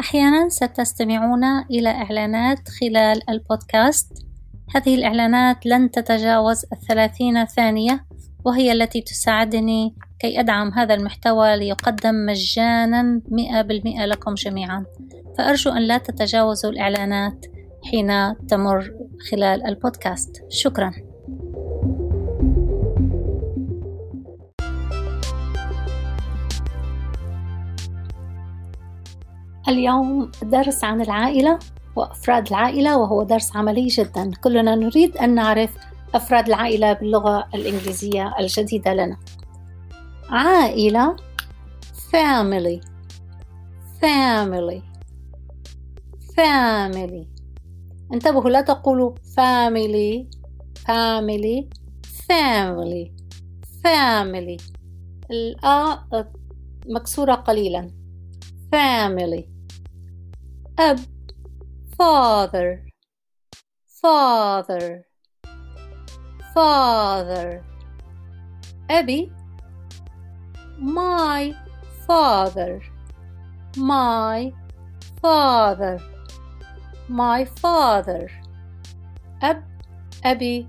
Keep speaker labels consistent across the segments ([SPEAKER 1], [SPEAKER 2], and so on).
[SPEAKER 1] أحيانا ستستمعون إلى إعلانات خلال البودكاست. هذه الإعلانات لن تتجاوز الثلاثين ثانية وهي التي تساعدني كي أدعم هذا المحتوى ليقدم مجانا مئة بالمئة لكم جميعا. فأرجو أن لا تتجاوزوا الإعلانات حين تمر خلال البودكاست. شكرا. اليوم درس عن العائلة وأفراد العائلة وهو درس عملي جدا. كلنا نريد أن نعرف أفراد العائلة باللغة الإنجليزية الجديدة لنا. عائلة. Family. Family. Family. انتبهوا لا تقولوا family. Family. Family. Family. الآ مكسورة قليلا. Family. ab father. Father. Father. Abby. My father. My father. My father. Ab abby.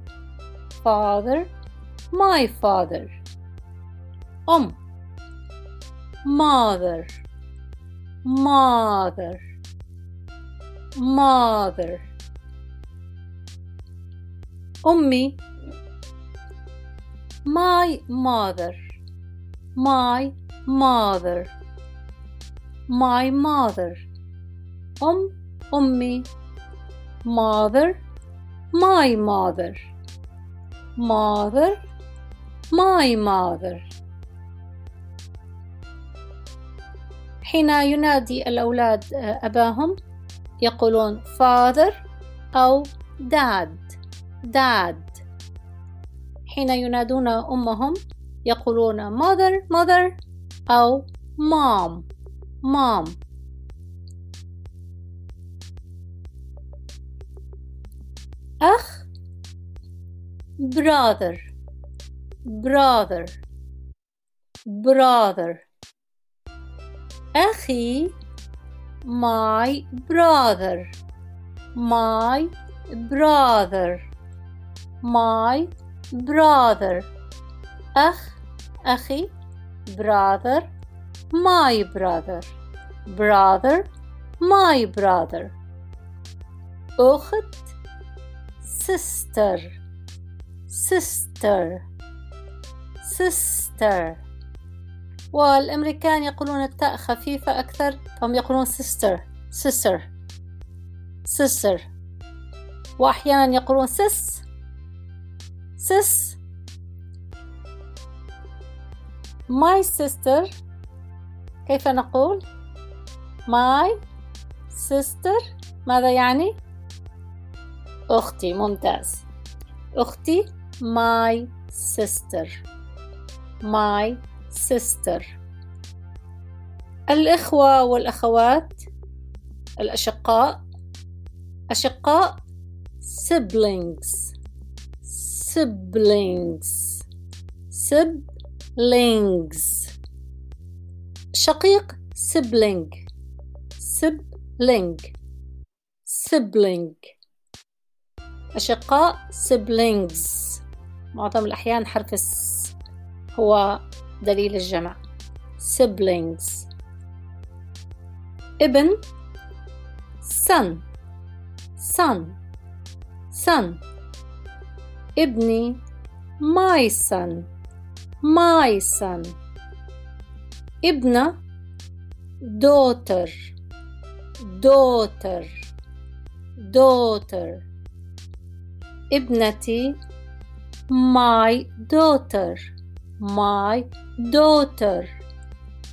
[SPEAKER 1] Father. My father. Um mother. Mother. Mother أمي my mother my mother my mother أم أمي mother my mother mother my mother حين ينادي الأولاد أباهم يقولون father أو dad dad حين ينادون أمهم يقولون mother mother أو mom mom أخ brother brother brother أخي my brother my brother my brother أخ أخي brother my brother brother my brother أخت sister sister sister والأمريكان يقولون التاء خفيفة أكثر فهم يقولون sister sister sister. وأحيانا يقولون sis sis. My sister كيف نقول؟ My sister ماذا يعني؟ أختي ممتاز. أختي my sister. My sister الإخوة والأخوات الأشقاء أشقاء siblings siblings siblings شقيق sibling sibling sibling أشقاء siblings معظم الأحيان حرف الس هو دليل الجمع siblings ابن son son son ابني my son my son ابنة daughter daughter daughter ابنتي my daughter my daughter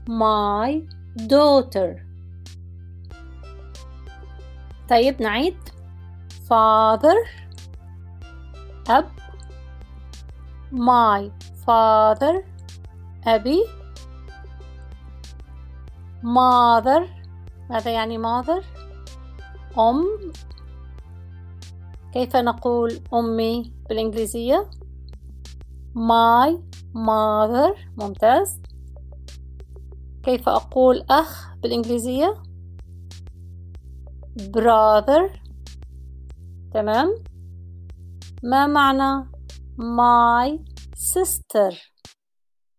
[SPEAKER 1] my daughter طيب نعيد father أب my father أبي mother ماذا يعني mother أم كيف نقول أمي بالإنجليزية my mother ممتاز. كيف أقول أخ بالإنجليزية؟ brother تمام. ما معنى my sister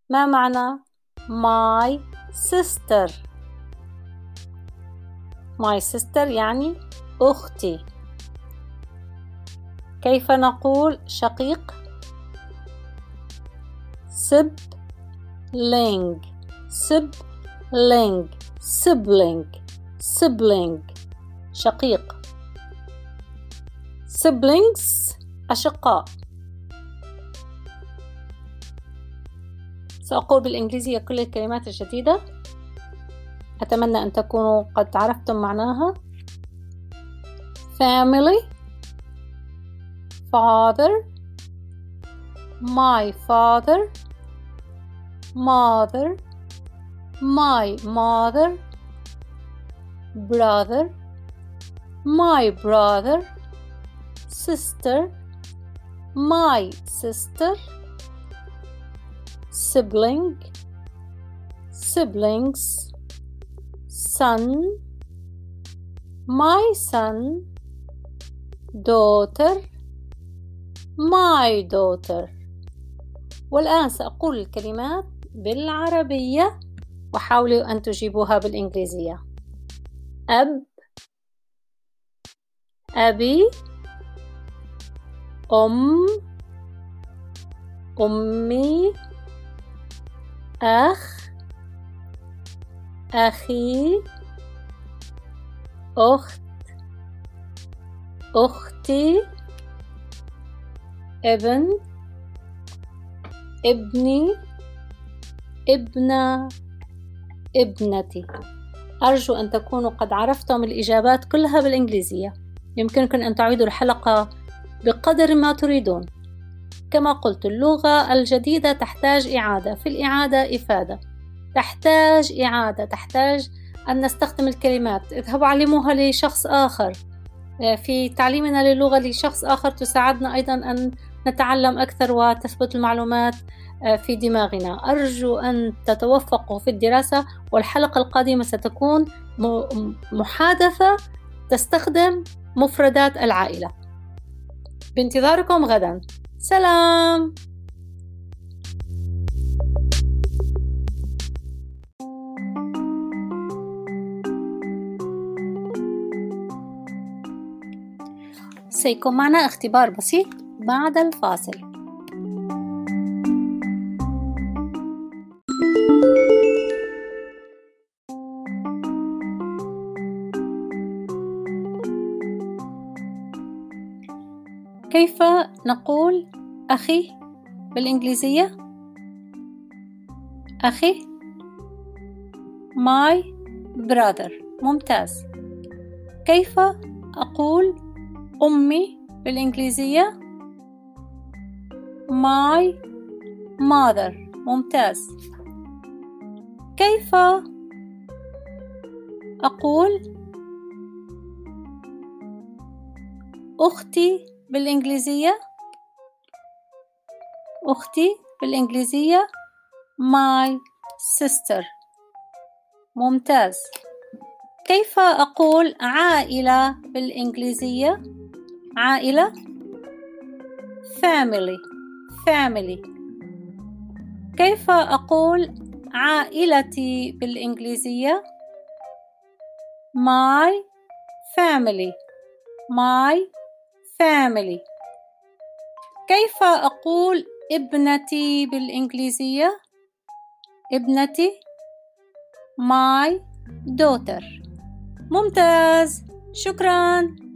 [SPEAKER 1] ما معنى my sister my sister يعني أختي. كيف نقول شقيق؟ Sibling sibling sibling sibling شقيق. siblings أشقاء. سأقول بالإنجليزية كل الكلمات الجديدة. أتمنى أن تكونوا قد عرفتم معناها. Family. Father. My father. mother my mother brother my brother sister my sister sibling siblings son my son daughter my daughter والآن سأقول الكلمات بالعربية وحاولوا أن تجيبوها بالإنجليزية. أب أبي أم أمي أخ أخي أخت أختي ابن ابني. ابنة ابنتي. أرجو أن تكونوا قد عرفتم الإجابات كلها بالإنجليزية. يمكنكم أن تعيدوا الحلقة بقدر ما تريدون. كما قلت اللغة الجديدة تحتاج إعادة. في الإعادة إفادة. تحتاج إعادة. تحتاج أن نستخدم الكلمات. اذهبوا علموها لشخص آخر. في تعليمنا للغة لشخص آخر تساعدنا أيضا أن نتعلم أكثر وتثبت المعلومات في دماغنا. أرجو أن تتوفقوا في الدراسة والحلقة القادمة ستكون محادثة تستخدم مفردات العائلة. بانتظاركم غدا. سلام! سيكون معنا اختبار بسيط. بعد الفاصل كيف نقول أخي بالإنجليزية؟ أخي my brother ممتاز كيف أقول أمي بالإنجليزية؟ My mother ممتاز. كيف أقول؟ أختي بالإنجليزية. أختي بالإنجليزية. my sister ممتاز. كيف أقول عائلة بالإنجليزية؟ عائلة. family family. كيف أقول عائلتي بالإنجليزية؟ My family. My family. كيف أقول ابنتي بالإنجليزية؟ ابنتي. My daughter. ممتاز. شكراً.